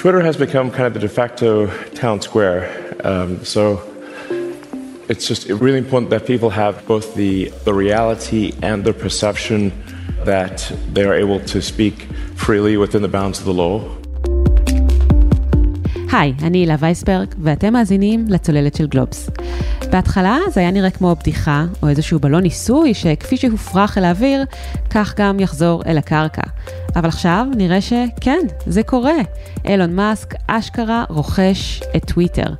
Twitter has become kind of the de facto town square. Um, so it's just really important that people have both the, the reality and the perception that they are able to speak freely within the bounds of the law. היי, אני הילה וייסברג, ואתם מאזינים לצוללת של גלובס. בהתחלה זה היה נראה כמו בדיחה, או איזשהו בלון ניסוי שכפי שהופרח אל האוויר, כך גם יחזור אל הקרקע. אבל עכשיו נראה שכן, זה קורה. אילון מאסק אשכרה רוכש את טוויטר.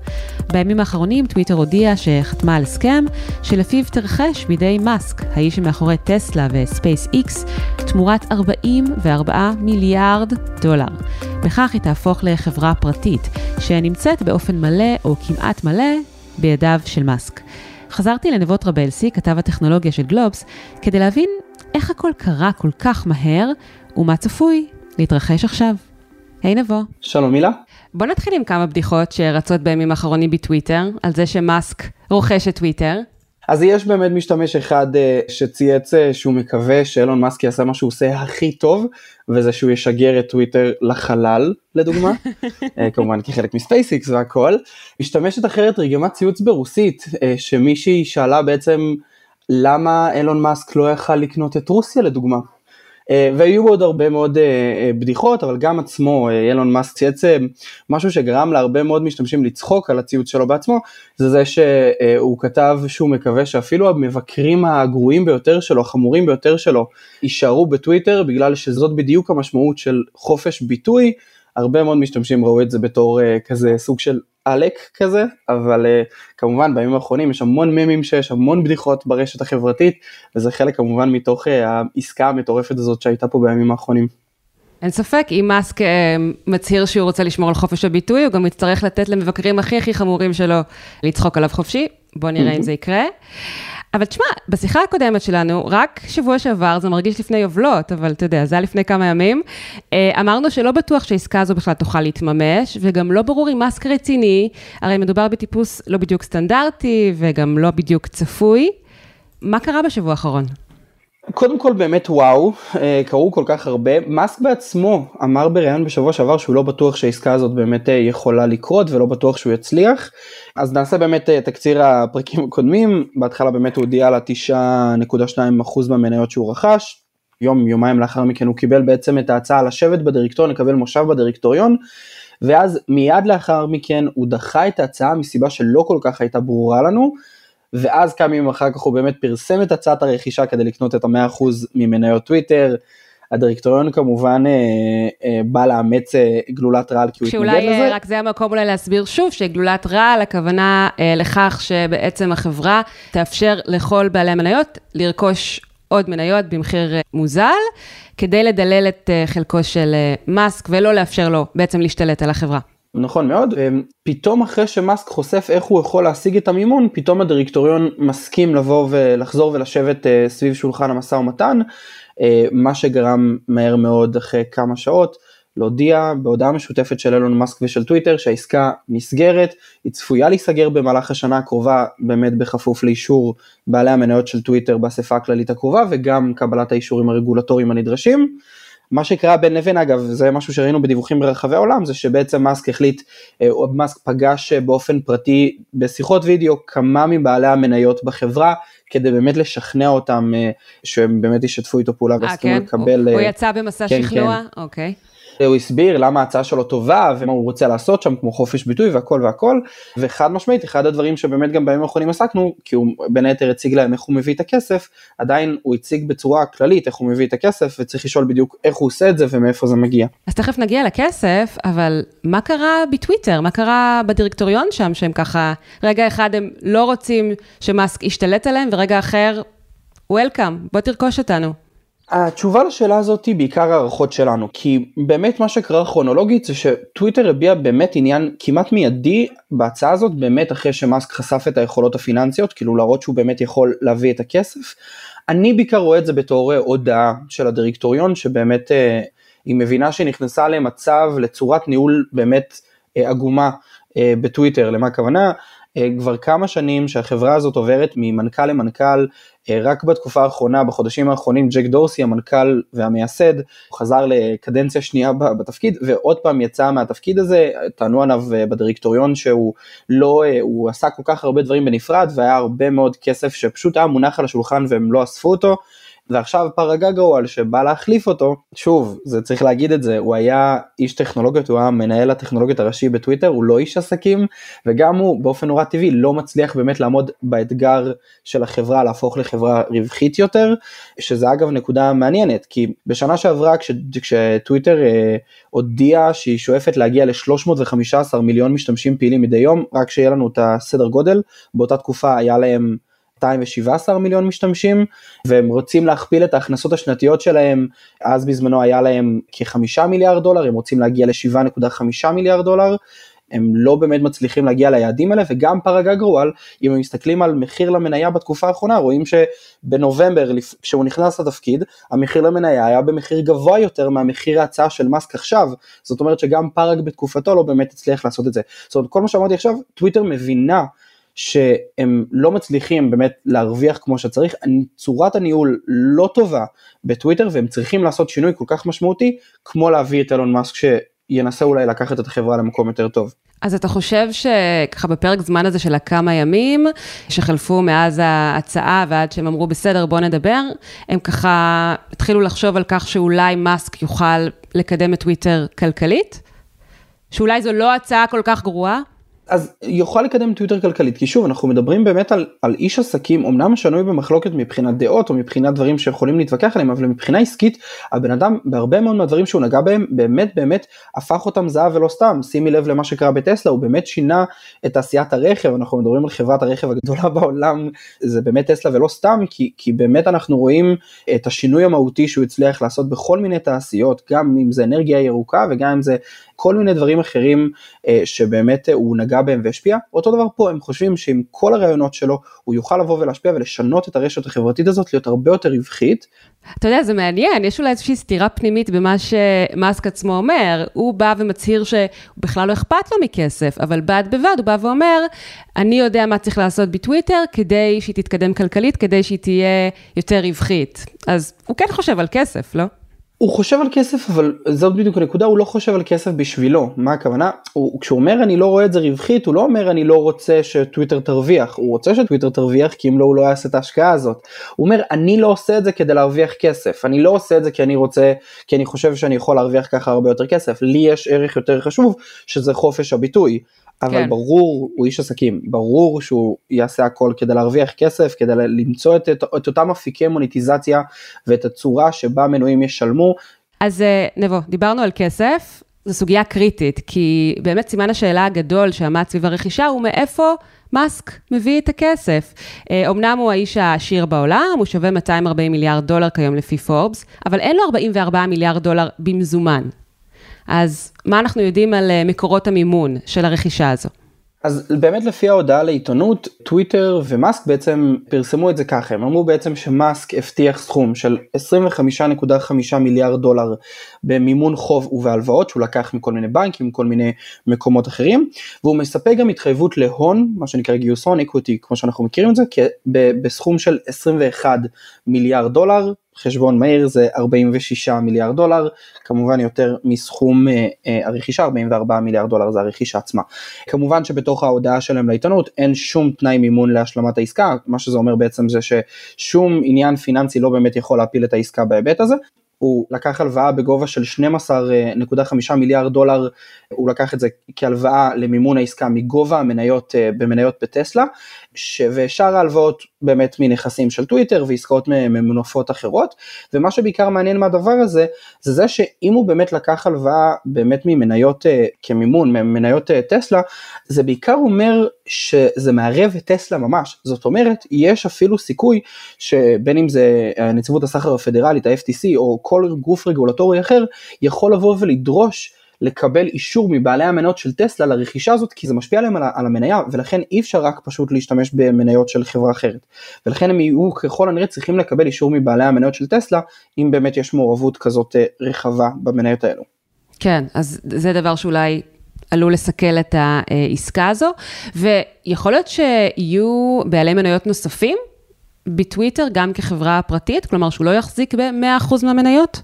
בימים האחרונים טוויטר הודיע שחתמה על הסכם שלפיו תירכש בידי מאסק, האיש שמאחורי טסלה וספייס איקס, תמורת 44 מיליארד דולר. בכך היא תהפוך לחברה פרטית, שנמצאת באופן מלא או כמעט מלא בידיו של מאסק. חזרתי לנבו טרבלסי, כתב הטכנולוגיה של גלובס, כדי להבין איך הכל קרה כל כך מהר ומה צפוי להתרחש עכשיו. היי נבו. שלום מילה. בוא נתחיל עם כמה בדיחות שרצות בימים האחרונים בטוויטר, על זה שמאסק רוכש את טוויטר. אז יש באמת משתמש אחד uh, שצייץ uh, שהוא מקווה שאילון מאסק יעשה מה שהוא עושה הכי טוב, וזה שהוא ישגר את טוויטר לחלל, לדוגמה, uh, כמובן כחלק מספייסיקס והכל. משתמשת אחרת תרגמה ציוץ ברוסית, uh, שמישהי שאלה בעצם למה אילון מאסק לא יכל לקנות את רוסיה לדוגמה. Uh, והיו עוד הרבה מאוד uh, uh, בדיחות, אבל גם עצמו, אילון מאסק צייץ משהו שגרם להרבה מאוד משתמשים לצחוק על הציוץ שלו בעצמו, זה זה שהוא כתב שהוא מקווה שאפילו המבקרים הגרועים ביותר שלו, החמורים ביותר שלו, יישארו בטוויטר, בגלל שזאת בדיוק המשמעות של חופש ביטוי, הרבה מאוד משתמשים ראו את זה בתור כזה סוג של עלק כזה, אבל uh, כמובן בימים האחרונים יש המון ממים שיש, המון בדיחות ברשת החברתית, וזה חלק כמובן מתוך uh, העסקה המטורפת הזאת שהייתה פה בימים האחרונים. אין ספק, אם מאסק uh, מצהיר שהוא רוצה לשמור על חופש הביטוי, הוא גם יצטרך לתת למבקרים הכי הכי חמורים שלו לצחוק עליו חופשי, בוא נראה אם זה יקרה. אבל תשמע, בשיחה הקודמת שלנו, רק שבוע שעבר, זה מרגיש לפני יובלות, אבל אתה יודע, זה היה לפני כמה ימים, אמרנו שלא בטוח שהעסקה הזו בכלל תוכל להתממש, וגם לא ברור אם מאסק רציני, הרי מדובר בטיפוס לא בדיוק סטנדרטי, וגם לא בדיוק צפוי. מה קרה בשבוע האחרון? קודם כל באמת וואו, קרו כל כך הרבה. מאסק בעצמו אמר בריאיון בשבוע שעבר שהוא לא בטוח שהעסקה הזאת באמת יכולה לקרות ולא בטוח שהוא יצליח. אז נעשה באמת תקציר הפרקים הקודמים, בהתחלה באמת הוא הודיע על ה-9.2% מהמניות שהוא רכש. יום יומיים לאחר מכן הוא קיבל בעצם את ההצעה לשבת בדירקטוריון, לקבל מושב בדירקטוריון. ואז מיד לאחר מכן הוא דחה את ההצעה מסיבה שלא כל כך הייתה ברורה לנו. ואז כמה ימים אחר כך הוא באמת פרסם את הצעת הרכישה כדי לקנות את המאה אחוז ממניות טוויטר. הדירקטוריון כמובן אה, אה, בא לאמץ אה, גלולת רעל כי הוא התנגד לזה. שאולי רק זה המקום אולי להסביר שוב שגלולת רעל הכוונה אה, לכך שבעצם החברה תאפשר לכל בעלי המניות לרכוש עוד מניות במחיר מוזל, כדי לדלל את חלקו של מאסק ולא לאפשר לו בעצם להשתלט על החברה. נכון מאוד, פתאום אחרי שמאסק חושף איך הוא יכול להשיג את המימון, פתאום הדירקטוריון מסכים לבוא ולחזור ולשבת סביב שולחן המשא ומתן, מה שגרם מהר מאוד אחרי כמה שעות להודיע בהודעה משותפת של אילון מאסק ושל טוויטר שהעסקה נסגרת, היא צפויה להיסגר במהלך השנה הקרובה באמת בכפוף לאישור בעלי המניות של טוויטר באספה הכללית הקרובה וגם קבלת האישורים הרגולטוריים הנדרשים. מה שקרה בין לבין אגב, זה משהו שראינו בדיווחים ברחבי העולם, זה שבעצם מאסק החליט, מאסק פגש באופן פרטי בשיחות וידאו כמה מבעלי המניות בחברה, כדי באמת לשכנע אותם שהם באמת ישתפו איתו פעולה והסכימו כן? לקבל... הוא, הוא יצא במסע כן, שכנוע? כן. אוקיי. הוא הסביר למה ההצעה שלו טובה ומה הוא רוצה לעשות שם כמו חופש ביטוי והכל והכל וחד משמעית אחד הדברים שבאמת גם בימים האחרונים עסקנו כי הוא בין היתר הציג להם איך הוא מביא את הכסף עדיין הוא הציג בצורה כללית איך הוא מביא את הכסף וצריך לשאול בדיוק איך הוא עושה את זה ומאיפה זה מגיע. אז תכף נגיע לכסף אבל מה קרה בטוויטר מה קרה בדירקטוריון שם שהם ככה רגע אחד הם לא רוצים שמאסק ישתלט עליהם ורגע אחר וולקאם בוא תרכוש אותנו. התשובה לשאלה הזאת היא בעיקר הערכות שלנו, כי באמת מה שקרה כרונולוגית זה שטוויטר הביע באמת עניין כמעט מיידי בהצעה הזאת, באמת אחרי שמאסק חשף את היכולות הפיננסיות, כאילו להראות שהוא באמת יכול להביא את הכסף. אני בעיקר רואה את זה בתור הודעה של הדירקטוריון, שבאמת אה, היא מבינה שהיא נכנסה למצב, לצורת ניהול באמת אה, עגומה אה, בטוויטר, למה הכוונה? כבר כמה שנים שהחברה הזאת עוברת ממנכ"ל למנכ"ל, רק בתקופה האחרונה, בחודשים האחרונים, ג'ק דורסי, המנכ"ל והמייסד, חזר לקדנציה שנייה בתפקיד, ועוד פעם יצא מהתפקיד הזה, טענו עליו בדירקטוריון שהוא לא, הוא עשה כל כך הרבה דברים בנפרד, והיה הרבה מאוד כסף שפשוט היה מונח על השולחן והם לא אספו אותו. ועכשיו פרגה גרואל שבא להחליף אותו, שוב, זה צריך להגיד את זה, הוא היה איש טכנולוגיות, הוא היה מנהל הטכנולוגיות הראשי בטוויטר, הוא לא איש עסקים, וגם הוא באופן נורא טבעי לא מצליח באמת לעמוד באתגר של החברה להפוך לחברה רווחית יותר, שזה אגב נקודה מעניינת, כי בשנה שעברה כש, כשטוויטר אה, הודיעה שהיא שואפת להגיע ל-315 מיליון משתמשים פעילים מדי יום, רק שיהיה לנו את הסדר גודל, באותה תקופה היה להם 217 מיליון משתמשים והם רוצים להכפיל את ההכנסות השנתיות שלהם. אז בזמנו היה להם כחמישה מיליארד דולר הם רוצים להגיע ל-7.5 מיליארד דולר. הם לא באמת מצליחים להגיע ליעדים האלה וגם פרגה גרואל אם הם מסתכלים על מחיר למניה בתקופה האחרונה רואים שבנובמבר כשהוא נכנס לתפקיד המחיר למניה היה במחיר גבוה יותר מהמחיר ההצעה של מאסק עכשיו. זאת אומרת שגם פרג בתקופתו לא באמת הצליח לעשות את זה. זאת אומרת כל מה שאמרתי עכשיו טוויטר מבינה שהם לא מצליחים באמת להרוויח כמו שצריך, צורת הניהול לא טובה בטוויטר והם צריכים לעשות שינוי כל כך משמעותי כמו להביא את אילון מאסק שינסה אולי לקחת את החברה למקום יותר טוב. אז אתה חושב שככה בפרק זמן הזה של הכמה ימים שחלפו מאז ההצעה ועד שהם אמרו בסדר בוא נדבר, הם ככה התחילו לחשוב על כך שאולי מאסק יוכל לקדם את טוויטר כלכלית? שאולי זו לא הצעה כל כך גרועה? אז יוכל לקדם טוויטר כלכלית כי שוב אנחנו מדברים באמת על, על איש עסקים אמנם שנוי במחלוקת מבחינת דעות או מבחינת דברים שיכולים להתווכח עליהם אבל מבחינה עסקית הבן אדם בהרבה מאוד מהדברים שהוא נגע בהם באמת באמת הפך אותם זהב ולא סתם. שימי לב למה שקרה בטסלה הוא באמת שינה את תעשיית הרכב אנחנו מדברים על חברת הרכב הגדולה בעולם זה באמת טסלה ולא סתם כי, כי באמת אנחנו רואים את השינוי המהותי שהוא הצליח לעשות בכל מיני תעשיות גם אם זה אנרגיה ירוקה וגם אם זה כל מיני דברים אחרים אה, שבאמת אה, הוא נגע בהם והשפיע. אותו דבר פה, הם חושבים שעם כל הרעיונות שלו, הוא יוכל לבוא ולהשפיע ולשנות את הרשת החברתית הזאת להיות הרבה יותר רווחית. אתה יודע, זה מעניין, יש אולי איזושהי סתירה פנימית במה שמאסק עצמו אומר. הוא בא ומצהיר שבכלל לא אכפת לו מכסף, אבל בד בבד הוא בא ואומר, אני יודע מה צריך לעשות בטוויטר כדי שהיא תתקדם כלכלית, כדי שהיא תהיה יותר רווחית. אז הוא כן חושב על כסף, לא? הוא חושב על כסף אבל זאת בדיוק הנקודה הוא לא חושב על כסף בשבילו. מה הכוונה? הוא, כשהוא אומר אני לא רואה את זה רווחית הוא לא אומר אני לא רוצה שטוויטר תרוויח הוא רוצה שטוויטר תרוויח כי אם לא הוא לא יעשה את ההשקעה הזאת. הוא אומר אני לא עושה את זה כדי להרוויח כסף אני לא עושה את זה כי אני רוצה כי אני חושב שאני יכול להרוויח ככה הרבה יותר כסף. לי יש ערך יותר חשוב שזה חופש הביטוי אבל כן. ברור, הוא איש עסקים, ברור שהוא יעשה הכל כדי להרוויח כסף, כדי למצוא את, את, את אותם אפיקי מוניטיזציה ואת הצורה שבה מנויים ישלמו. אז אה, נבו, דיברנו על כסף, זו סוגיה קריטית, כי באמת סימן השאלה הגדול שעמד סביב הרכישה הוא מאיפה מאסק מביא את הכסף. אומנם הוא האיש העשיר בעולם, הוא שווה 240 מיליארד דולר כיום לפי פורבס, אבל אין לו 44 מיליארד דולר במזומן. אז מה אנחנו יודעים על אה, מקורות המימון של הרכישה הזו? אז באמת לפי ההודעה לעיתונות, טוויטר ומאסק בעצם פרסמו את זה ככה, הם אמרו בעצם שמאסק הבטיח סכום של 25.5 מיליארד דולר במימון חוב ובהלוואות שהוא לקח מכל מיני בנקים, מכל מיני מקומות אחרים, והוא מספק גם התחייבות להון, מה שנקרא גיוס הון, איקוויטי, כמו שאנחנו מכירים את זה, בסכום של 21 מיליארד דולר, חשבון מהיר זה 46 מיליארד דולר, כמובן יותר מסכום אה, אה, הרכישה, 44 מיליארד דולר זה הרכישה עצמה. כמובן שבתוך ההודעה שלהם לעיתונות אין שום תנאי מימון להשלמת העסקה, מה שזה אומר בעצם זה ששום עניין פיננסי לא באמת יכול להפיל את העסקה בהיבט הזה, הוא לקח הלוואה בגובה של 12.5 מיליארד דולר, הוא לקח את זה כהלוואה למימון העסקה מגובה המניות אה, במניות בטסלה, ושאר ההלוואות באמת מנכסים של טוויטר ועסקאות ממונפות אחרות, ומה שבעיקר מעניין מהדבר הזה, זה זה שאם הוא באמת לקח הלוואה באמת ממניות אה, כמימון, ממניות אה, טסלה, זה בעיקר אומר שזה מערב את טסלה ממש, זאת אומרת, יש אפילו סיכוי שבין אם זה נציבות הסחר הפדרלית, ה-FTC, או כל גוף רגולטורי אחר, יכול לבוא ולדרוש לקבל אישור מבעלי המניות של טסלה לרכישה הזאת כי זה משפיע עליהם על, על המניה ולכן אי אפשר רק פשוט להשתמש במניות של חברה אחרת ולכן הם יהיו ככל הנראה צריכים לקבל אישור מבעלי המניות של טסלה אם באמת יש מעורבות כזאת אה, רחבה במניות האלו. כן אז זה דבר שאולי עלול לסכל את העסקה הזו ויכול להיות שיהיו בעלי מניות נוספים בטוויטר גם כחברה פרטית? כלומר שהוא לא יחזיק ב-100% מהמניות?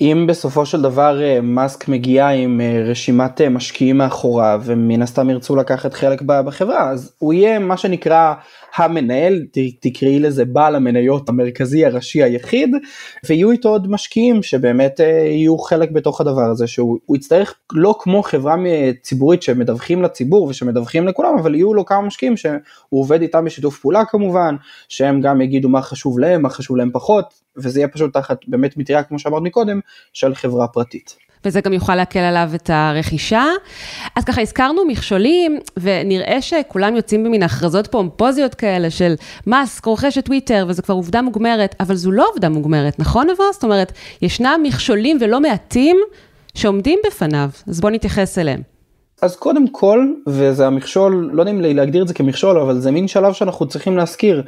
אם בסופו של דבר אה, מאסק מגיע עם אה, רשימת אה, משקיעים מאחוריו ומן הסתם ירצו לקחת חלק בחברה אז הוא יהיה מה שנקרא המנהל תקראי לזה בעל המניות המרכזי הראשי היחיד ויהיו איתו עוד משקיעים שבאמת יהיו חלק בתוך הדבר הזה שהוא יצטרך לא כמו חברה ציבורית שמדווחים לציבור ושמדווחים לכולם אבל יהיו לו כמה משקיעים שהוא עובד איתם בשיתוף פעולה כמובן שהם גם יגידו מה חשוב להם מה חשוב להם פחות וזה יהיה פשוט תחת באמת מטריה כמו שאמרת מקודם של חברה פרטית. וזה גם יוכל להקל עליו את הרכישה. אז ככה הזכרנו מכשולים, ונראה שכולם יוצאים במין הכרזות פומפוזיות כאלה של מאסק רוכש את טוויטר, וזו כבר עובדה מוגמרת, אבל זו לא עובדה מוגמרת, נכון אבו? זאת אומרת, ישנם מכשולים ולא מעטים שעומדים בפניו, אז בואו נתייחס אליהם. אז קודם כל, וזה המכשול, לא יודע אם להגדיר את זה כמכשול, אבל זה מין שלב שאנחנו צריכים להזכיר,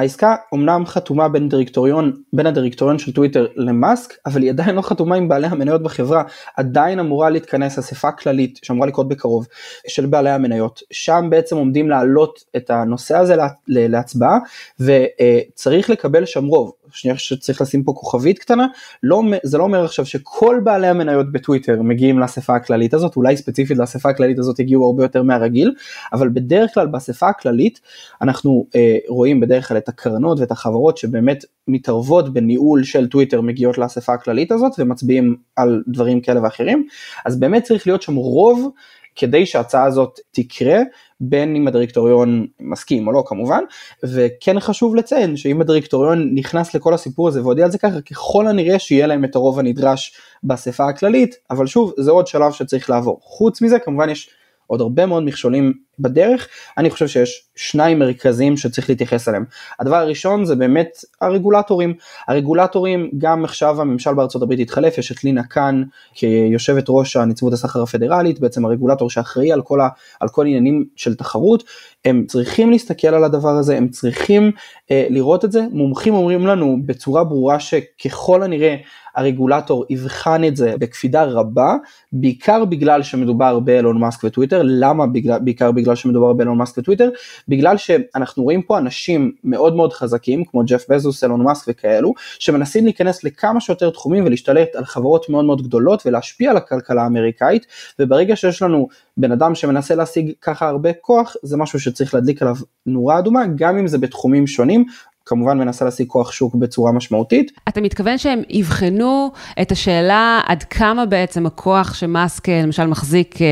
העסקה אומנם חתומה בין דירקטוריון, בין הדירקטוריון של טוויטר למאסק, אבל היא עדיין לא חתומה עם בעלי המניות בחברה, עדיין אמורה להתכנס אספה כללית שאמורה לקרות בקרוב של בעלי המניות, שם בעצם עומדים להעלות את הנושא הזה להצבעה וצריך לקבל שם רוב, שנייה שצריך לשים פה כוכבית קטנה, לא, זה לא אומר עכשיו שכל בעלי המניות בטוויטר מגיעים לאספה הכללית הזאת, אולי ספציפית לאספה הכללית הזאת הגיעו הרבה יותר מהרגיל, אבל בדרך כלל באספה הכללית אנחנו אה, רואים בדרך כלל את הקרנות ואת החברות שבאמת מתערבות בניהול של טוויטר מגיעות לאספה הכללית הזאת ומצביעים על דברים כאלה ואחרים, אז באמת צריך להיות שם רוב כדי שההצעה הזאת תקרה, בין אם הדירקטוריון מסכים או לא כמובן, וכן חשוב לציין שאם הדירקטוריון נכנס לכל הסיפור הזה והודיע על זה ככה, ככל הנראה שיהיה להם את הרוב הנדרש באספה הכללית, אבל שוב, זה עוד שלב שצריך לעבור. חוץ מזה, כמובן יש עוד הרבה מאוד מכשולים בדרך, אני חושב שיש שניים מרכזיים שצריך להתייחס אליהם. הדבר הראשון זה באמת הרגולטורים. הרגולטורים, גם עכשיו הממשל בארצות הברית התחלף, יש את לינה קאן כיושבת ראש הנציבות הסחר הפדרלית, בעצם הרגולטור שאחראי על כל, ה, על כל עניינים של תחרות, הם צריכים להסתכל על הדבר הזה, הם צריכים אה, לראות את זה. מומחים אומרים לנו בצורה ברורה שככל הנראה הרגולטור יבחן את זה בקפידה רבה, בעיקר בגלל שמדובר באלון מאסק וטוויטר, למה בגלל, בעיקר בגלל שמדובר באלון מאסק וטוויטר? בגלל שאנחנו רואים פה אנשים מאוד מאוד חזקים, כמו ג'ף בזוס, אלון מאסק וכאלו, שמנסים להיכנס לכמה שיותר תחומים ולהשתלט על חברות מאוד מאוד גדולות ולהשפיע על הכלכלה האמריקאית, וברגע שיש לנו בן אדם שמנסה להשיג ככה הרבה כוח, זה משהו שצריך להדליק עליו נורה אדומה, גם אם זה בתחומים שונים, כמובן מנסה להשיג כוח שוק בצורה משמעותית. אתה מתכוון שהם יבחנו את השאלה עד כמה בעצם הכוח שמאסק למשל מחזיק אה,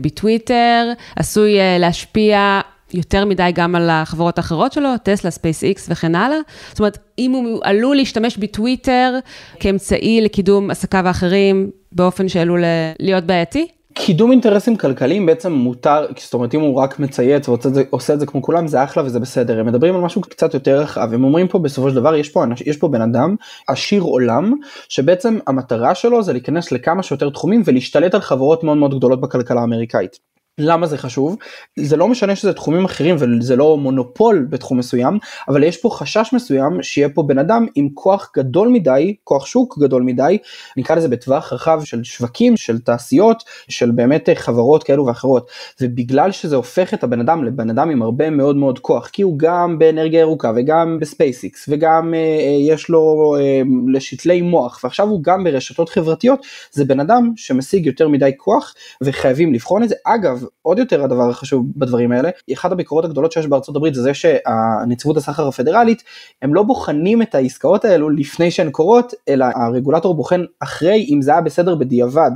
בטוויטר עשוי אה, להשפיע יותר מדי גם על החברות האחרות שלו, טסלה, ספייס איקס וכן הלאה. זאת אומרת, אם הוא עלול להשתמש בטוויטר כאמצעי לקידום עסקיו האחרים באופן שעלול להיות בעייתי? קידום אינטרסים כלכליים בעצם מותר, זאת אומרת אם הוא רק מצייץ ועושה את זה כמו כולם זה אחלה וזה בסדר, הם מדברים על משהו קצת יותר רחב, הם אומרים פה בסופו של דבר יש פה, יש פה בן אדם עשיר עולם שבעצם המטרה שלו זה להיכנס לכמה שיותר תחומים ולהשתלט על חברות מאוד מאוד גדולות בכלכלה האמריקאית. למה זה חשוב? זה לא משנה שזה תחומים אחרים וזה לא מונופול בתחום מסוים, אבל יש פה חשש מסוים שיהיה פה בן אדם עם כוח גדול מדי, כוח שוק גדול מדי, נקרא לזה בטווח רחב של שווקים, של תעשיות, של באמת חברות כאלו ואחרות, ובגלל שזה הופך את הבן אדם לבן אדם עם הרבה מאוד מאוד כוח, כי הוא גם באנרגיה ירוקה וגם בספייסיקס וגם אה, אה, יש לו אה, שתלי מוח ועכשיו הוא גם ברשתות חברתיות, זה בן אדם שמשיג יותר מדי כוח וחייבים לבחון את זה. אגב, עוד יותר הדבר החשוב בדברים האלה, אחת הביקורות הגדולות שיש בארצות הברית זה זה שהנציבות הסחר הפדרלית, הם לא בוחנים את העסקאות האלו לפני שהן קורות, אלא הרגולטור בוחן אחרי אם זה היה בסדר בדיעבד.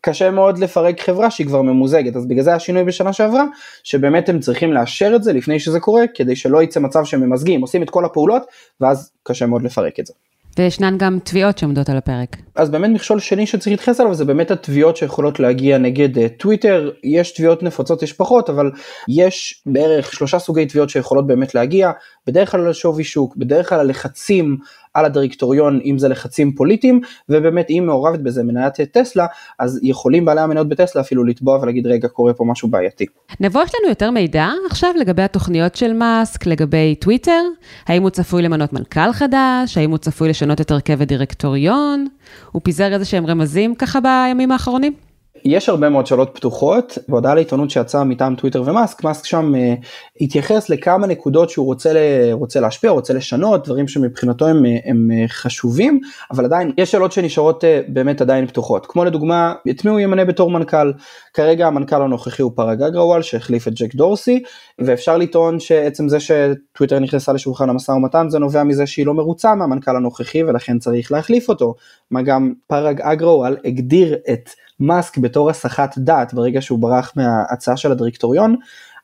קשה מאוד לפרק חברה שהיא כבר ממוזגת, אז בגלל זה היה שינוי בשנה שעברה, שבאמת הם צריכים לאשר את זה לפני שזה קורה, כדי שלא יצא מצב שהם ממזגים, עושים את כל הפעולות, ואז קשה מאוד לפרק את זה. וישנן גם תביעות שעומדות על הפרק. אז באמת מכשול שני שצריך להתייחס עליו זה באמת התביעות שיכולות להגיע נגד טוויטר, אה, יש תביעות נפוצות יש פחות אבל יש בערך שלושה סוגי תביעות שיכולות באמת להגיע, בדרך כלל על שווי שוק, בדרך כלל על לחצים על הדירקטוריון אם זה לחצים פוליטיים ובאמת אם מעורבת בזה מניית טסלה אז יכולים בעלי המניות בטסלה אפילו לתבוע ולהגיד רגע קורה פה משהו בעייתי. נבוא יש לנו יותר מידע עכשיו לגבי התוכניות של מאסק לגבי טוויטר האם הוא צפוי למנות מנכ"ל חדש האם הוא צפוי לשנות את הרכב הדירקטוריון הוא פיזר איזה שהם רמזים ככה בימים האחרונים. יש הרבה מאוד שאלות פתוחות בהודעה לעיתונות שיצאה מטעם טוויטר ומאסק מאסק שם uh, התייחס לכמה נקודות שהוא רוצה, ל, רוצה להשפיע רוצה לשנות דברים שמבחינתו הם, הם uh, חשובים אבל עדיין יש שאלות שנשארות uh, באמת עדיין פתוחות. כמו לדוגמה את מי הוא ימנה בתור מנכ"ל? כרגע המנכ"ל הנוכחי הוא פרגה גרוואל שהחליף את ג'ק דורסי ואפשר לטעון שעצם זה שטוויטר נכנסה לשולחן המשא ומתן זה נובע מזה שהיא לא מרוצה מהמנכ"ל הנוכחי ולכן צריך להחליף אותו. מה גם פרג אגרוואל הגדיר את מאסק בתור הסחת דעת ברגע שהוא ברח מההצעה של הדירקטוריון,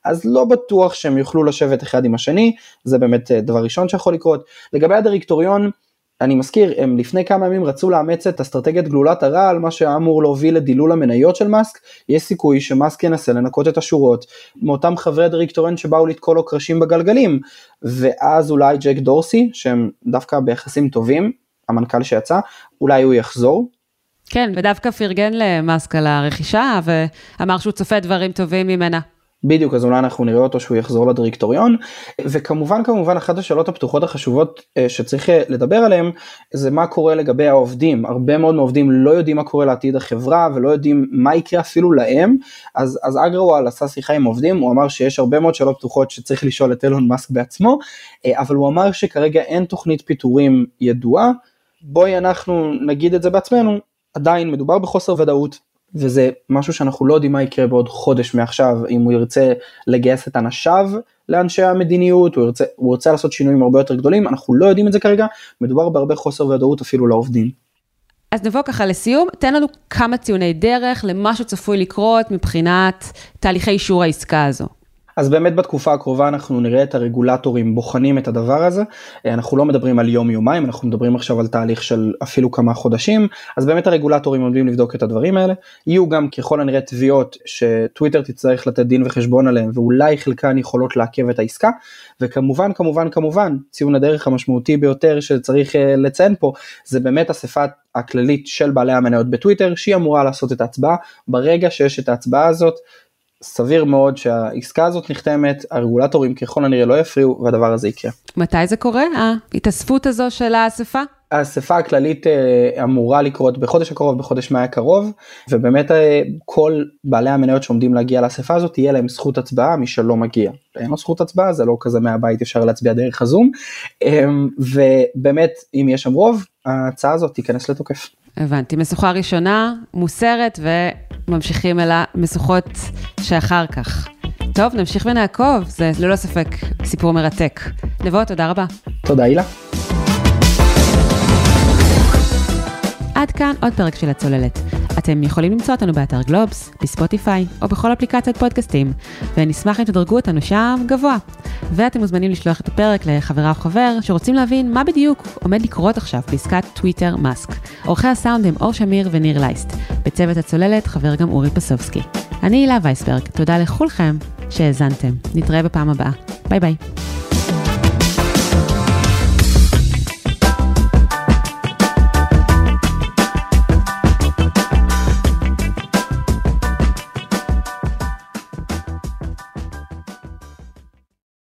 אז לא בטוח שהם יוכלו לשבת אחד עם השני, זה באמת אה, דבר ראשון שיכול לקרות. לגבי הדירקטוריון, אני מזכיר, הם לפני כמה ימים רצו לאמץ את אסטרטגיית גלולת הרעל, מה שאמור להוביל לדילול המניות של מאסק, יש סיכוי שמאסק ינסה לנקות את השורות מאותם חברי דירקטוריון שבאו לתקוע לו קרשים בגלגלים, ואז אולי ג'ק דורסי, שהם דווקא ביחסים טובים, המנכ"ל שיצא, אולי הוא יחזור, כן, ודווקא פרגן למאסק על הרכישה, ואמר שהוא צופה דברים טובים ממנה. בדיוק, אז אולי אנחנו נראה אותו שהוא יחזור לדירקטוריון, וכמובן כמובן אחת השאלות הפתוחות החשובות אה, שצריך אה, לדבר עליהן, זה מה קורה לגבי העובדים, הרבה מאוד מהעובדים לא יודעים מה קורה לעתיד החברה ולא יודעים מה יקרה אפילו להם, אז, אז אגרוואל עשה שיחה עם עובדים, הוא אמר שיש הרבה מאוד שאלות פתוחות שצריך לשאול את אילון מאסק בעצמו, אה, אבל הוא אמר שכרגע אין תוכנית פיטורים ידועה, בואי אנחנו נגיד את זה בעצמנו, עדיין מדובר בחוסר ודאות וזה משהו שאנחנו לא יודעים מה יקרה בעוד חודש מעכשיו אם הוא ירצה לגייס את אנשיו לאנשי המדיניות הוא ירצה, הוא ירצה לעשות שינויים הרבה יותר גדולים אנחנו לא יודעים את זה כרגע מדובר בהרבה חוסר ודאות אפילו לעובדים. אז נבוא ככה לסיום, תן לנו כמה ציוני דרך למה שצפוי לקרות מבחינת תהליכי אישור העסקה הזו. אז באמת בתקופה הקרובה אנחנו נראה את הרגולטורים בוחנים את הדבר הזה, אה, אנחנו לא מדברים על יום יומיים, אנחנו מדברים עכשיו על תהליך של אפילו כמה חודשים, אז באמת הרגולטורים עומדים לבדוק את הדברים האלה, יהיו גם ככל הנראה תביעות שטוויטר תצטרך לתת דין וחשבון עליהם ואולי חלקן יכולות לעכב את העסקה, וכמובן כמובן כמובן ציון הדרך המשמעותי ביותר שצריך אה, לציין פה זה באמת אספה הכללית של בעלי המניות בטוויטר שהיא אמורה לעשות את ההצבעה, ברגע שיש את ההצבעה הזאת סביר מאוד שהעסקה הזאת נחתמת, הרגולטורים ככל הנראה לא יפריעו והדבר הזה יקרה. מתי זה קורה? ההתאספות הזו של האספה? האספה הכללית אה, אמורה לקרות בחודש הקרוב, בחודש מאי הקרוב, ובאמת אה, כל בעלי המניות שעומדים להגיע לאספה הזאת, תהיה להם זכות הצבעה, מי שלא מגיע. אין לו זכות הצבעה, זה לא כזה מהבית אפשר להצביע דרך הזום, אמ, ובאמת אם יש שם רוב, ההצעה הזאת תיכנס לתוקף. הבנתי, משוכה ראשונה מוסרת וממשיכים אל המשוכות שאחר כך. טוב, נמשיך ונעקוב, זה ללא ספק סיפור מרתק. נבוא, תודה רבה. תודה, הילה. עד כאן עוד פרק של הצוללת. אתם יכולים למצוא אותנו באתר גלובס, בספוטיפיי או בכל אפליקציית פודקאסטים, ונשמח אם תדרגו אותנו שם גבוה. ואתם מוזמנים לשלוח את הפרק לחברה או חבר שרוצים להבין מה בדיוק עומד לקרות עכשיו בעסקת טוויטר מאסק. עורכי הסאונד הם אור שמיר וניר לייסט. בצוות הצוללת חבר גם אורי פסובסקי. אני הילה וייסברג, תודה לכולכם שהאזנתם. נתראה בפעם הבאה. ביי ביי.